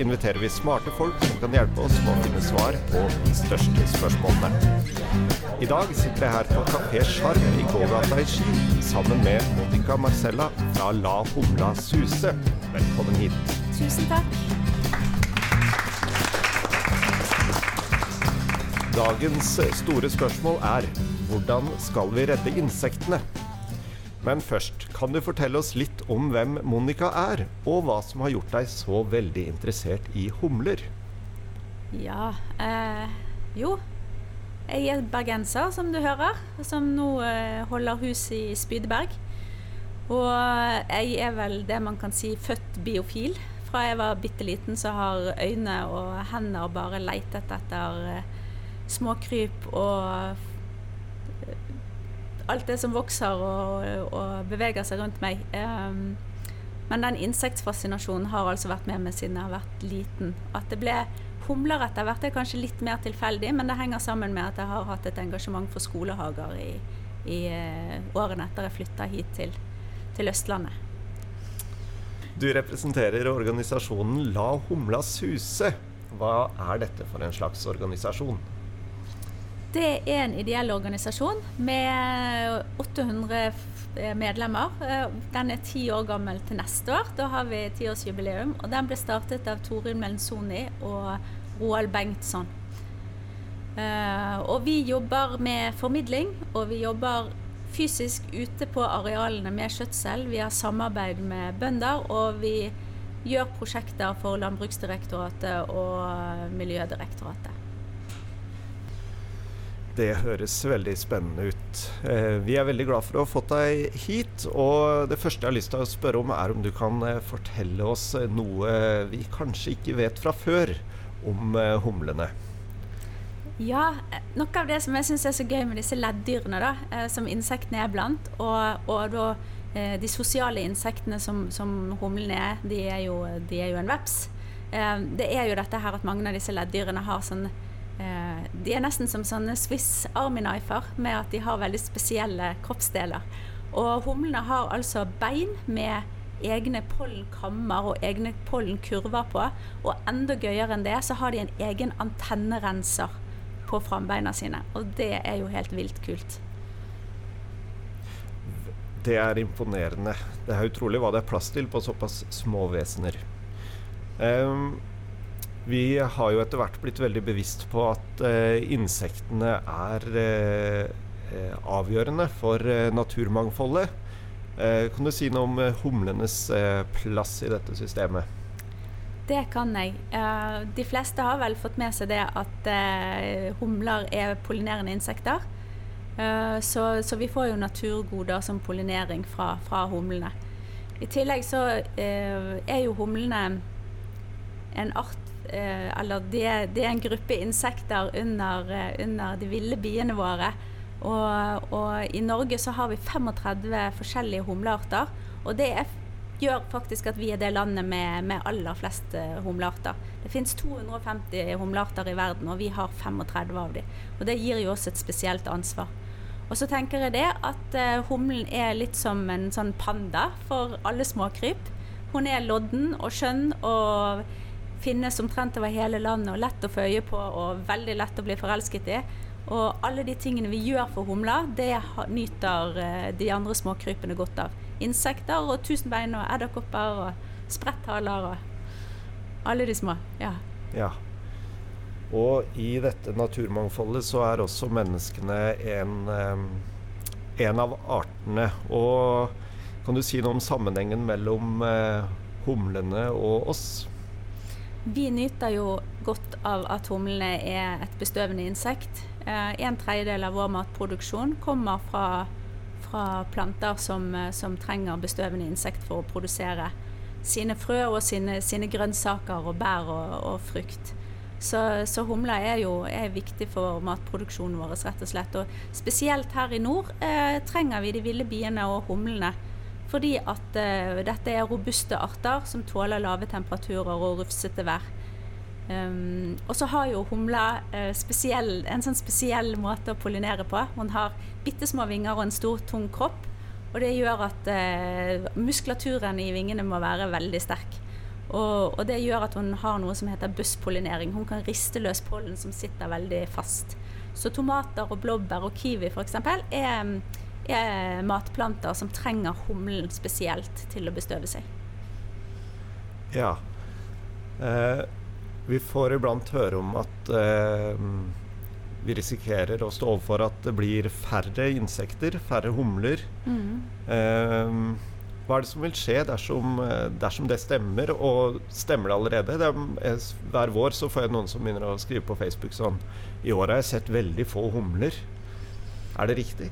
inviterer vi smarte folk som kan hjelpe oss med å finne svar på de største spørsmålene. I dag sitter jeg her på Kafé Sjarm i gågata i Ski sammen med Monica Marcella fra La Humla Suse. Velkommen hit. Tusen takk. Dagens store spørsmål er hvordan skal vi redde insektene? Men først, kan du fortelle oss litt om hvem Monica er, og hva som har gjort deg så veldig interessert i humler? Ja eh, Jo, jeg er bergenser, som du hører, som nå eh, holder hus i Spydeberg. Og jeg er vel det man kan si født biofil. Fra jeg var bitte liten, så har øyne og hender bare leitet etter eh, småkryp og alt det som vokser og, og beveger seg rundt meg. Um, men den insektfascinasjonen har altså vært med meg siden jeg har vært liten. At det ble humler etter hvert er kanskje litt mer tilfeldig, men det henger sammen med at jeg har hatt et engasjement for skolehager i, i uh, årene etter jeg flytta hit til, til Østlandet. Du representerer organisasjonen La Humlas Huse. Hva er dette for en slags organisasjon? Det er en ideell organisasjon med 800 eh, medlemmer. Eh, den er ti år gammel til neste år. Da har vi tiårsjubileum. Og den ble startet av Torunn Melnsoni og Roald Bengtsson. Eh, og vi jobber med formidling, og vi jobber fysisk ute på arealene med skjøtsel. Vi har samarbeid med bønder, og vi gjør prosjekter for Landbruksdirektoratet og Miljødirektoratet. Det høres veldig spennende ut. Eh, vi er veldig glad for å ha fått deg hit. Og det første jeg har lyst til å spørre om, er om du kan eh, fortelle oss noe vi kanskje ikke vet fra før om eh, humlene. Ja, noe av det som jeg syns er så gøy med disse leddyrene, da, som insektene er blant, og, og da de sosiale insektene som, som humlene er, de er, jo, de er jo en veps. Det er jo dette her at mange av disse leddyrene har sånn Eh, de er nesten som sånne Swiss Army Knifer, med at de har veldig spesielle kroppsdeler. Og humlene har altså bein med egne pollenkammer og egne pollenkurver på. Og enda gøyere enn det, så har de en egen antennerenser på frambeina sine. Og det er jo helt vilt kult. Det er imponerende. Det er utrolig hva det er plass til på såpass små vesener. Um, vi har jo etter hvert blitt veldig bevisst på at eh, insektene er eh, eh avgjørende for eh, naturmangfoldet. Eh, kan du si noe om eh, humlenes plass i dette systemet? Det kan jeg. de fleste har vel fått med seg det at humler er pollinerende insekter. Så, så, vi får jo naturgoder som pollinering fra, fra humlene. I tillegg så er jo humlene en art Eller det, det, er en gruppe insekter under, eh, under de ville biene våre. Og, og, i Norge så har vi 35 forskjellige humlearter. Og det er, gjør faktisk at vi er det landet med, med aller flest eh, humlearter. Det finnes 250 humlearter i verden, og vi har 35 av dem. Og det gir jo oss et spesielt ansvar. Og så tenker jeg det at humlen er litt som en sånn panda for alle småkryp. Hun er lodden og skjønn og finnes omtrent over hele landet og lett å få øye på og veldig lett å bli forelsket i. Og alle de tingene vi gjør for humler, det nyter eh, de andre småkrypene godt av. Insekter og tusenbein og edderkopper og spretthaler og alle de små. Ja. ja. Og i dette naturmangfoldet så er også menneskene en, eh, en av artene. Og kan du si noe om sammenhengen mellom eh, humlene og oss? Vi nyter jo godt av at humlene er et bestøvende insekt. Eh, en tredjedel av vår matproduksjon kommer fra, fra planter som, eh, som, trenger bestøvende insekt for å produsere sine frø og sine, sine grønnsaker og bær og, og frukt. Så, så humler er jo er viktig for matproduksjonen vår, rett og slett. Og spesielt her i nord eh, trenger vi de ville biene og humlene fordi at uh, dette er robuste arter som tåler lave temperaturer og rufsete vær. Um, og så har jo humla uh, spesiell, en sånn spesiell måte å pollinere på. Hun har bitte små vinger og en stor, tung kropp. Og det gjør at uh, muskulaturen i vingene må være veldig sterk. Og, og, det gjør at hun har noe som heter busspollinering. Hun kan riste løs pollen som sitter veldig fast. Så tomater og blåbær og kiwi f.eks. Er, er matplanter som trenger humlen spesielt til å bestøve seg. Ja. Eh, vi får iblant høre om at eh, vi risikerer å stå overfor at det blir færre insekter, færre humler. Mm. Eh, hva er det som vil skje dersom, eh, dersom, det stemmer, og stemmer det allerede? Det er, hver vår så får jeg noen som begynner å skrive på Facebook sånn I år har jeg sett veldig få humler. Er det riktig?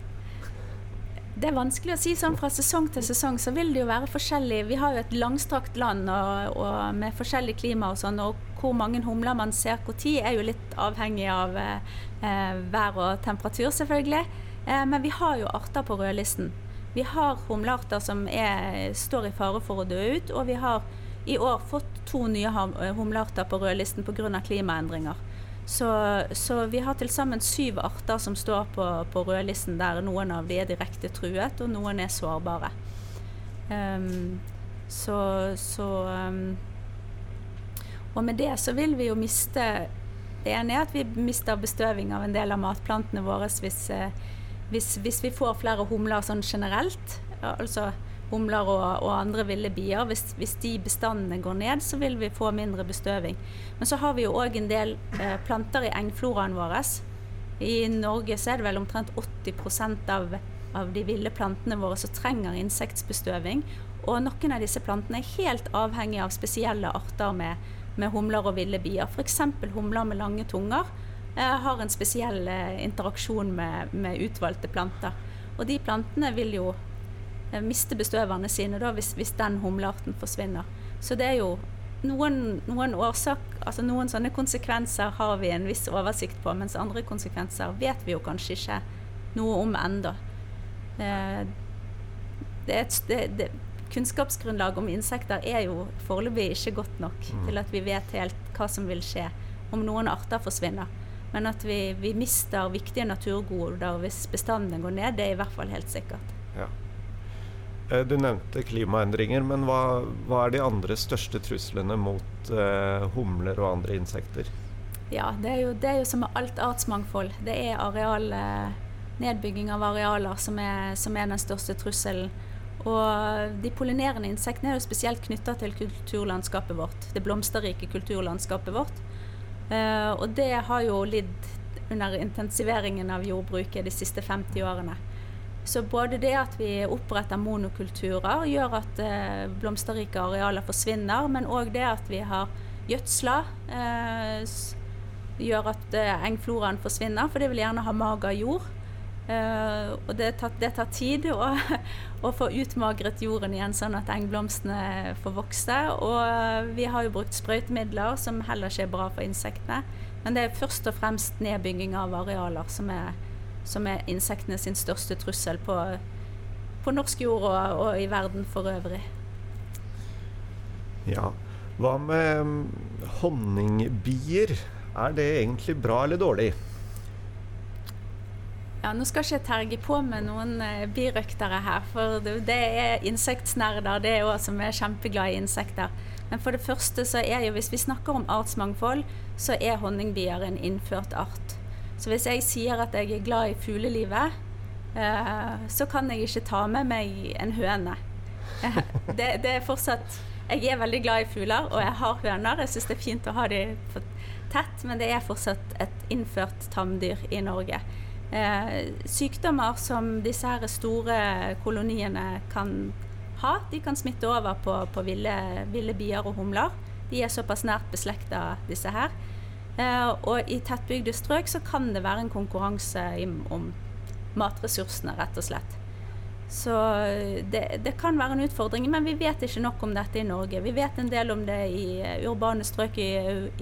Det er vanskelig å si sånn fra sesong til sesong. Så vil det jo være forskjellig. Vi har jo et langstrakt land og, og med forskjellig klima og sånn. Og hvor mange humler man ser hvor tid, er jo litt avhengig av eh, vær og temperatur, selvfølgelig. Eh, men vi har jo arter på rødlisten. Vi har humlearter som er, står i fare for å dø ut, og vi har i år fått to nye humlearter på rødlisten pga. klimaendringer. Så, så, vi har til sammen syv arter som står på, på, rødlisten, der noen av de er direkte truet, og noen er sårbare. Um, så, så um, Og med det så vil vi jo miste Det ene er at vi mister bestøving av en del av matplantene våre hvis, uh, hvis, hvis vi får flere humler sånn generelt, altså humler og, og andre ville bier, hvis, hvis, de bestandene går ned, så vil vi få mindre bestøving. Men så har vi jo òg en del eh, planter i engfloraen vår. I Norge så er det vel omtrent 80% av, av de ville plantene våre som trenger insektbestøving. Og noen av disse plantene er helt avhengig av spesielle arter med, med humler og ville bier. F.eks. humler med lange tunger har en spesiell eh, interaksjon med, med, utvalgte planter. Og de plantene vil jo eh, miste bestøverne sine da, hvis, hvis den humlearten forsvinner. Så det er jo noen, noen, årsak, altså noen sånne konsekvenser har vi en viss oversikt på, mens andre konsekvenser vet vi jo kanskje ikke noe om ennå. Eh, kunnskapsgrunnlaget om insekter er jo foreløpig ikke godt nok mm. til at vi vet helt hva som vil skje om noen arter forsvinner. Men at vi, vi mister viktige naturgoder hvis bestandene går ned, det er i hvert fall helt sikkert. Ja. Eh, du nevnte klimaendringer, men hva, hva, er de andre største truslene mot eh, humler og andre insekter? Ja, det er, jo, det er jo som med alt artsmangfold. Det er areal, eh, nedbygging av arealer som er, som er den største trusselen. Og de pollinerende insektene er jo spesielt knytta til kulturlandskapet vårt. Det blomsterrike kulturlandskapet vårt. Eh, og det har jo lidd under intensiveringen av jordbruket de siste 50 årene. Så både det at vi oppretter monokulturer, gjør at uh, blomsterrike arealer forsvinner, men òg det at vi har gjødsla, uh, gjør at engfloraen forsvinner, for det vil gjerne ha mager jord. Og det tar, det tar tid å, å, få utmagret jorden igjen, sånn at engblomstene får vokse. Og vi har jo brukt sprøytemidler, som heller ikke er bra for insektene. Men det er først og fremst nedbygging av arealer som er, som er insektene sin største trussel på, på norsk jord og, og, i verden for øvrig. Ja. Hva med mm, honningbier? Er det egentlig bra eller dårlig? Ja, Nå skal ikke jeg terge på med noen uh, birøktere her, for det, det er insektnerder det er også, som er kjempeglade i insekter. Men for det første så er jo, hvis vi snakker om artsmangfold, så er honningbier en innført art. Så hvis jeg sier at jeg er glad i fuglelivet, uh, så kan jeg ikke ta med meg en høne. det, det, er fortsatt Jeg er veldig glad i fugler, og jeg har høner. Jeg syns det er fint å ha dem tett, men det er fortsatt et innført tamdyr i Norge. Eh, sykdommer som disse her store koloniene kan ha, de kan smitte over på, på ville, ville, bier og humler. De er såpass nært beslekta, disse her. Eh, og i tettbygde strøk så kan det være en konkurranse om matressursene, rett og slett. Så det, det, kan være en utfordring, men vi vet ikke nok om dette i Norge. Vi vet en del om det i urbane strøk i,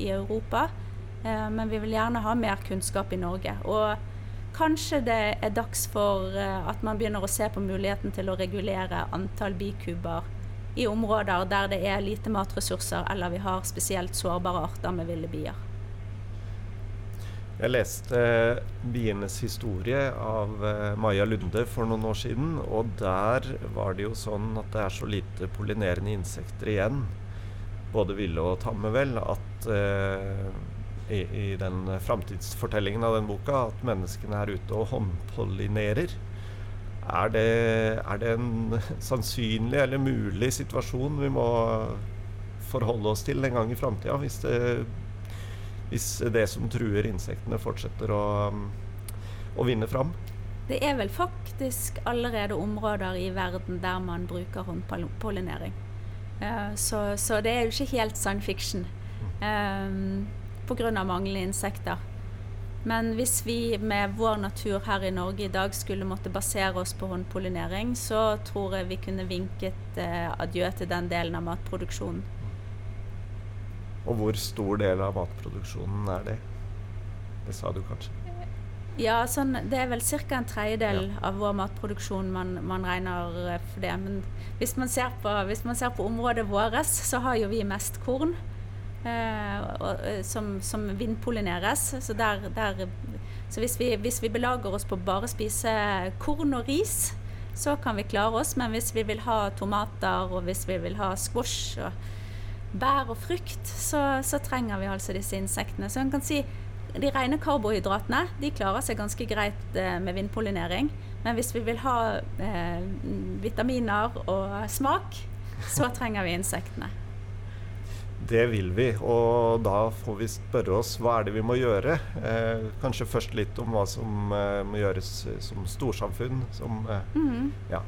i Europa, eh, men vi vil gjerne ha mer kunnskap i Norge. Og Kanskje det er dags for eh, at man begynner å se på muligheten til å regulere antall bikuber i områder der det er lite matressurser, eller vi har spesielt sårbare arter med ville bier. Jeg leste 'Bienes historie' av eh, Maja Lunde for noen år siden. Og der var det jo sånn at det er så lite pollinerende insekter igjen, både ville og tamme, vel, at eh, i, i, den framtidsfortellingen av den boka at menneskene er ute og håndpollinerer. Er det, er det en sannsynlig eller mulig situasjon vi må forholde oss til en gang i framtida, hvis det hvis det som truer insektene, fortsetter å, å vinne fram? Det er vel faktisk allerede områder i verden der man bruker håndpollinering. Uh, så, så, det er jo ikke helt science fiction um, eh, pga. manglende insekter. Men hvis vi med vår natur her i Norge i dag skulle måtte basere oss på håndpollinering, så tror jeg vi kunne vinket uh, adjø til den delen av matproduksjonen. Og hvor stor del av matproduksjonen er det? Det sa du kanskje? Ja, sånn, det er vel ca. en tredjedel ja. av vår matproduksjon man, man, regner eh, for det. Men hvis man ser på, man ser på området vårt, så har jo vi mest korn. Eh, og, eh, som, som vindpollineres. Så, der, der, så hvis, vi, hvis, vi, belager oss på bare spise korn og ris, så kan vi klare oss. Men hvis vi vil ha tomater, og hvis vi vil ha squash og bær og frukt, så, så, trenger vi altså disse insektene. Så en kan si de rene karbohydratene de klarer seg ganske greit eh, med vindpollinering. Men hvis vi vil ha eh, vitaminer og smak, så trenger vi insektene. Det vil vi, og da får vi spørre oss hva er det vi må gjøre. Eh, kanskje først litt om hva som eh, må gjøres som storsamfunn. Som, mm ja.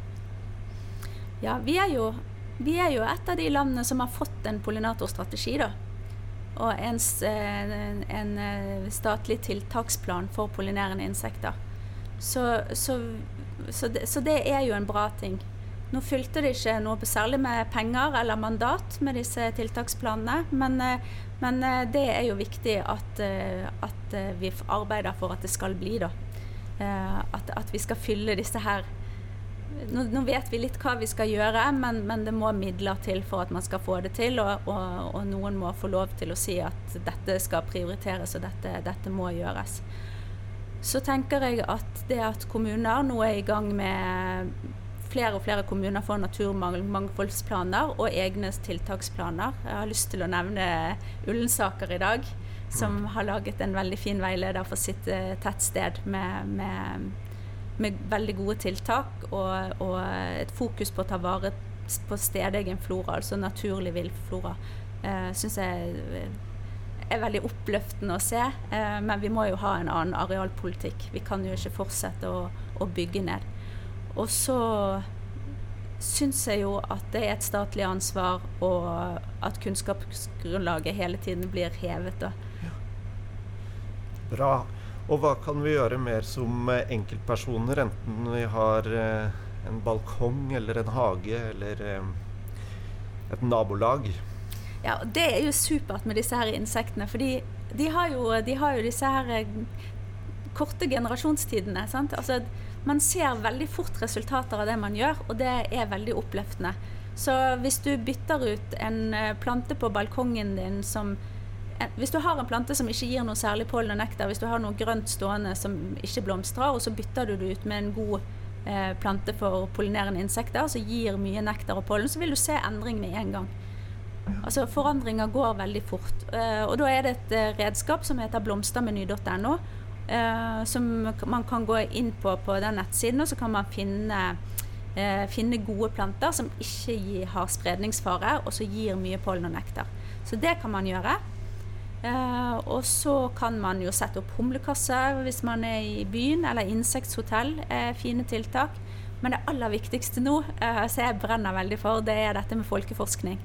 ja, vi er jo vi er jo et av de landene som har fått en pollinatorstrategi. da. Og en, en, en, eh, statlig tiltaksplan for pollinerende insekter. Så, så, så, det, så, det, er jo en bra ting. Nå fylte det ikke noe særlig med penger eller mandat med disse tiltaksplanene, men, eh, men eh, det er jo viktig at, at, vi arbeider for at det skal bli, da. At, at vi skal fylle disse her nå, nå, vet vi litt hva vi skal gjøre, men, men, det må midler til for at man skal få det til. Og, og, og noen må få lov til å si at dette skal prioriteres, og dette, dette, må gjøres. Så tenker jeg at det at kommuner nå er i gang med Flere og flere kommuner får naturmangfoldsplaner og egne tiltaksplaner. Jeg har lyst til å nevne Ullensaker i dag, som mm. har laget en veldig fin veileder for sitt eh, tettsted med, med med veldig gode tiltak og, og, et fokus på å ta vare på stedegen flora, altså naturlig villflora, eh, syns jeg er veldig oppløftende å se. Eh, men vi må jo ha en annen arealpolitikk. Vi kan jo ikke fortsette å, å bygge ned. Og så syns jeg jo at det er et statlig ansvar, og at kunnskapsgrunnlaget hele tiden blir hevet. Da. Ja. Bra. Og hva kan vi gjøre mer som eh, enkeltpersoner, enten vi har eh, en balkong eller en hage eller eh, et nabolag? Ja, Det er jo supert med disse her insektene. For de, de, har, jo, de har jo disse her korte generasjonstidene. Sant? Altså, man ser veldig fort resultater av det man gjør, og det er veldig oppløftende. Så hvis du bytter ut en plante på balkongen din som hvis du har en plante som ikke gir noe særlig pollen og nektar, hvis du har noe grønt stående som ikke blomstrer, og så bytter du det ut med en god eh, plante for pollinerende insekter som gir mye nektar og pollen, så vil du se endring med en gang. Altså Forandringer går veldig fort. Eh, og da er det et eh, redskap som heter blomstermeny.no, eh, som man kan gå inn på på den nettsiden, og så kan man finne eh, finne gode planter som ikke gir, har spredningsfare, og som gir mye pollen og nektar. Så det kan man gjøre. Uh, og så kan man jo sette opp humlekasser hvis man er i byen, eller insekthotell. Eh, fine tiltak. Men det aller viktigste nå, eh, som jeg brenner veldig for, det er dette med folkeforskning.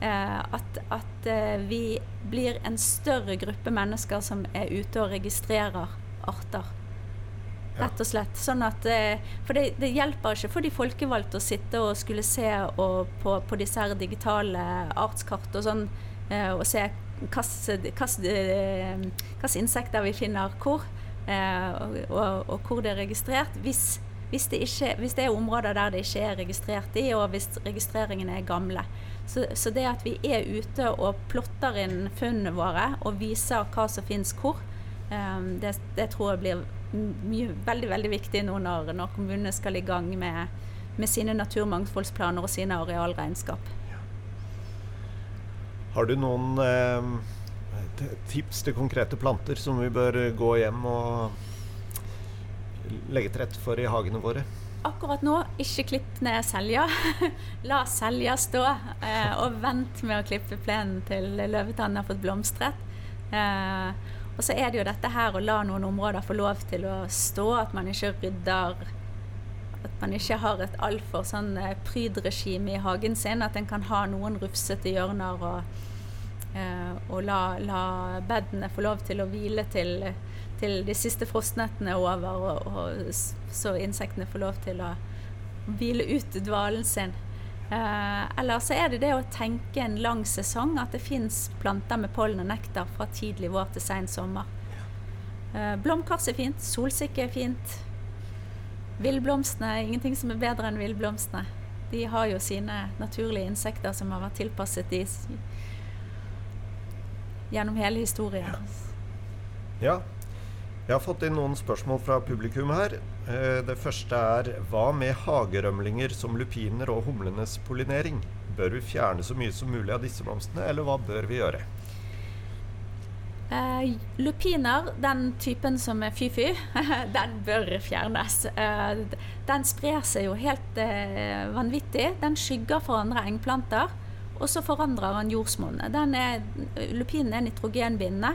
at, at vi blir en større gruppe mennesker som er ute og registrerer arter. Rett og slett. Sånn at, for det, det, hjelper ikke for de folkevalgte å sitte og skulle se og på, på disse her digitale artskart og sånn, og se hvilke insekter vi finner hvor, eh, og, og, og, hvor det er registrert. Hvis, hvis, det ikke, hvis, det er områder der det ikke er registrert i, og hvis registreringene er gamle. Så, så det at vi er ute og plotter inn funnene våre og viser hva som finnes hvor, Det, det, tror jeg blir mye, veldig veldig viktig nå når, når kommunene skal i gang med, med sine naturmangfoldsplaner og sine arealregnskap. Har du noen eh, tips til konkrete planter som vi bør gå hjem og legge til rette for i hagene våre? Akkurat nå, ikke klipp ned selja. La selja stå, eh, og vent med å klippe plenen til løvetannen har fått blomstret. Eh, og så er det jo dette her å la noen områder få lov til å stå, at man ikke rydder At man ikke har et altfor sånn eh, prydregime i hagen sin. At en kan ha noen rufsete hjørner og, eh, og la, la bedene få lov til å hvile til til de siste frostnettene er over, og, og, så insektene får lov til å hvile ut dvalen sin. Eh, eller så er det det å tenke en lang sesong, at det fins planter med pollen og nektar fra tidlig vår til sein sommer. Eh, blomkars er fint, solsikke er fint. Villblomstene ingenting som er bedre enn villblomstene. De har jo sine naturlige insekter som har vært tilpasset de gjennom hele historien. Ja. Jeg har fått inn noen spørsmål fra publikum her. Eh, det første er hva med hagerømlinger som lupiner og humlenes pollinering? Bør vi fjerne så mye som mulig av disse blomstene, eller hva bør vi gjøre? Uh, lupiner, den typen som er fy-fy, den bør fjernes. Uh, den sprer seg jo helt uh, vanvittig. Den skygger for andre engplanter, og så forandrer den jordsmonnet. Lupinen er nitrogenbindende.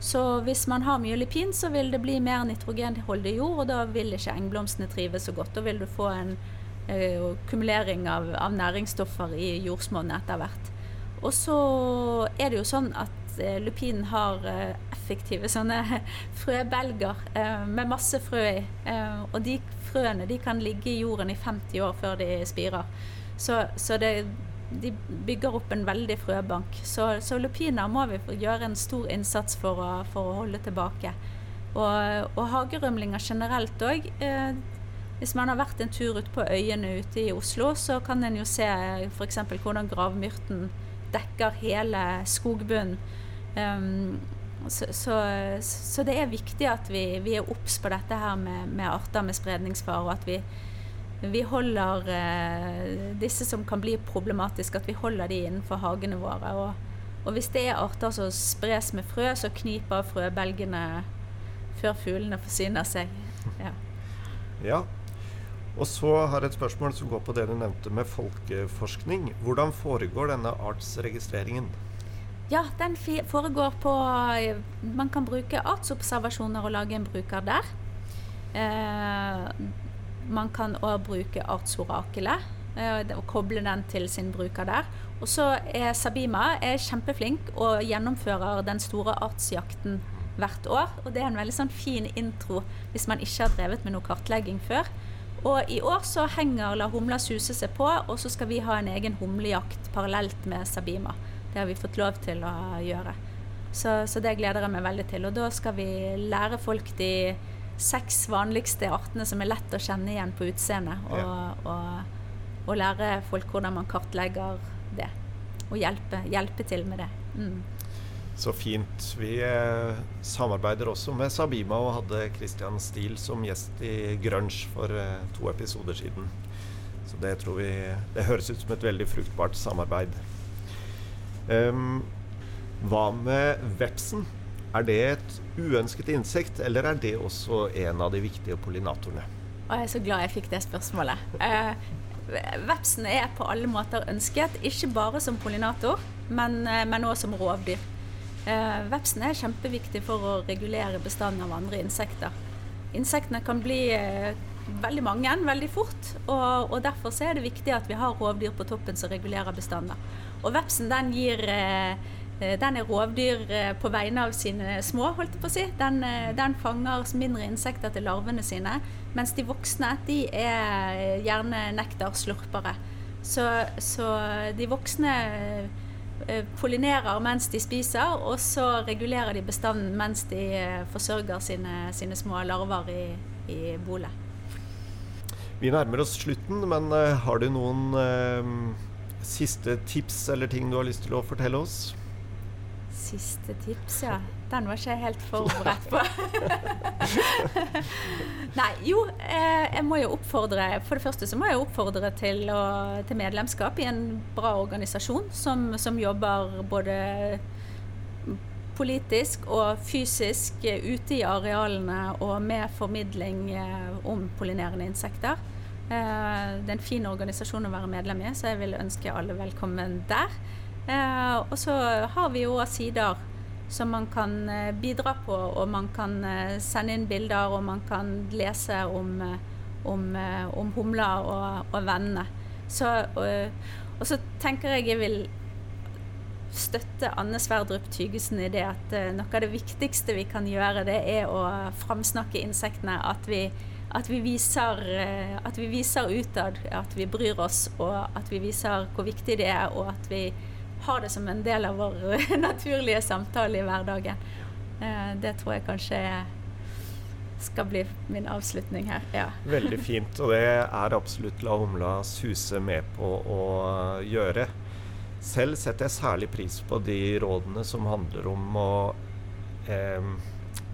Så hvis man har mye lupin, så vil det bli mer nitrogenholdig jord, og da vil ikke engblomstene trives så godt. Da vil du få en kumulering av, av, næringsstoffer i jordsmonnet etter hvert. Og så er det jo sånn at lupinen har uh, effektive sånne frøbelger med masse frø i. og de frøene de kan ligge i jorden i 50 år før de spirer. Så, så det de bygger opp en veldig frøbank. Så, så lupiner må vi gjøre en stor innsats for å, for å holde tilbake. Og, og hagerømlinger generelt òg. Eh, hvis man har vært en tur ut på øyene ute i Oslo, så kan en jo se f.eks. hvordan gravmyrten dekker hele skogbunnen. Um, så, så, så, det er viktig at vi, vi er obs på dette her med, med arter med spredningsfare, og at vi, vi holder eh, disse som kan bli problematiske, at vi holder de innenfor hagene våre. Og, og hvis det er arter som spres med frø, så kniper frøbelgene før fuglene forsyner seg. Ja. ja. Og så har jeg et spørsmål som går på det du nevnte med folkeforskning. Hvordan foregår denne artsregistreringen? Ja, den foregår på Man kan bruke artsobservasjoner og lage en bruker der. Eh, man kan òg bruke artsorakelet eh, og koble den til sin bruker der. Og så er Sabima er kjempeflink og gjennomfører den store artsjakten hvert år. Og det er en veldig sånn fin intro hvis man ikke har drevet med noe kartlegging før. Og i år så henger La humla suse seg på, og så skal vi ha en egen humlejakt parallelt med Sabima. Det har vi fått lov til å gjøre. Så, så det gleder jeg meg veldig til. Og da skal vi lære folk de seks vanligste artene som er lett å kjenne igjen på utseendet. Og, ja. og, og, lære folk hvordan man kartlegger det. Og hjelpe, hjelpe til med det. Mm. Så fint. Vi eh, samarbeider også med Sabima og hadde Christian Steele som gjest i Grunge for eh, to episoder siden. Så det tror vi Det høres ut som et veldig fruktbart samarbeid. Um, hva med vepsen? Er det et uønsket insekt, eller er det også en av de viktige pollinatorene? Og jeg er så glad jeg fikk det spørsmålet. Uh, vepsen er på alle måter ønsket, ikke bare som pollinator, men, eh, også som rovdyr. Uh, vepsen er kjempeviktig for å regulere bestanden av andre insekter. Insektene kan bli veldig mange veldig fort, og, og, derfor er det viktig at vi har rovdyr på toppen som regulerer bestander. Og vepsen den gir eh, den er rovdyr eh, på vegne av sine små, holdt jeg på å si. Den, eh, den, fanger mindre insekter til larvene sine. Mens de voksne de er gjerne nektarslurpere. Så, så de voksne pollinerer mens de spiser, og så regulerer de bestanden mens de forsørger sine, sine små larver i, i bolet. Vi nærmer oss slutten, men uh, har du noen eh, siste tips eller ting du har lyst til å fortelle oss? Siste tips, ja. Den var ikke jeg helt forberedt på. Nei, jo, eh, jeg må jo oppfordre For det første så må jeg oppfordre til, å, til medlemskap i en bra organisasjon som, som, jobber både politisk og fysisk ute i arealene og med formidling eh, om pollinerende insekter. Eh, det er en fin organisasjon å være medlem i, så jeg vil ønske alle velkommen der. Og så har vi jo sider som man kan eh, bidra på, og man kan eh, sende inn bilder, og man kan lese om, eh, om, om humler og, og vennene. Så, og, og, så tenker jeg jeg vil støtte Anne Sverdrup Tygesen i det at noe av det viktigste vi kan gjøre, det er å framsnakke insektene. At vi, at vi, viser, at vi viser utad at vi bryr oss, og at vi viser hvor viktig det er, og at vi har det som en del av vår naturlige samtale i hverdagen. Eh, det tror jeg kanskje skal bli min avslutning her. Ja. Veldig fint, og det er absolutt La Humla Suse med på å gjøre. Selv setter jeg særlig pris på de rådene som handler om å eh,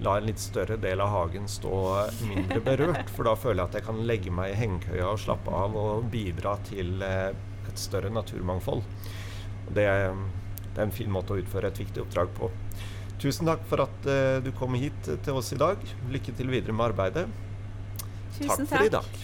la en litt større del av hagen stå mindre berørt. For da føler jeg at jeg kan legge meg i hengekøya og slappe av og bidra til eh, et større naturmangfold. Det det er en fin måte å utføre et viktig oppdrag på. Tusen takk for at uh, du kom hit til oss i dag. Lykke til videre med arbeidet. Tusen takk for i dag.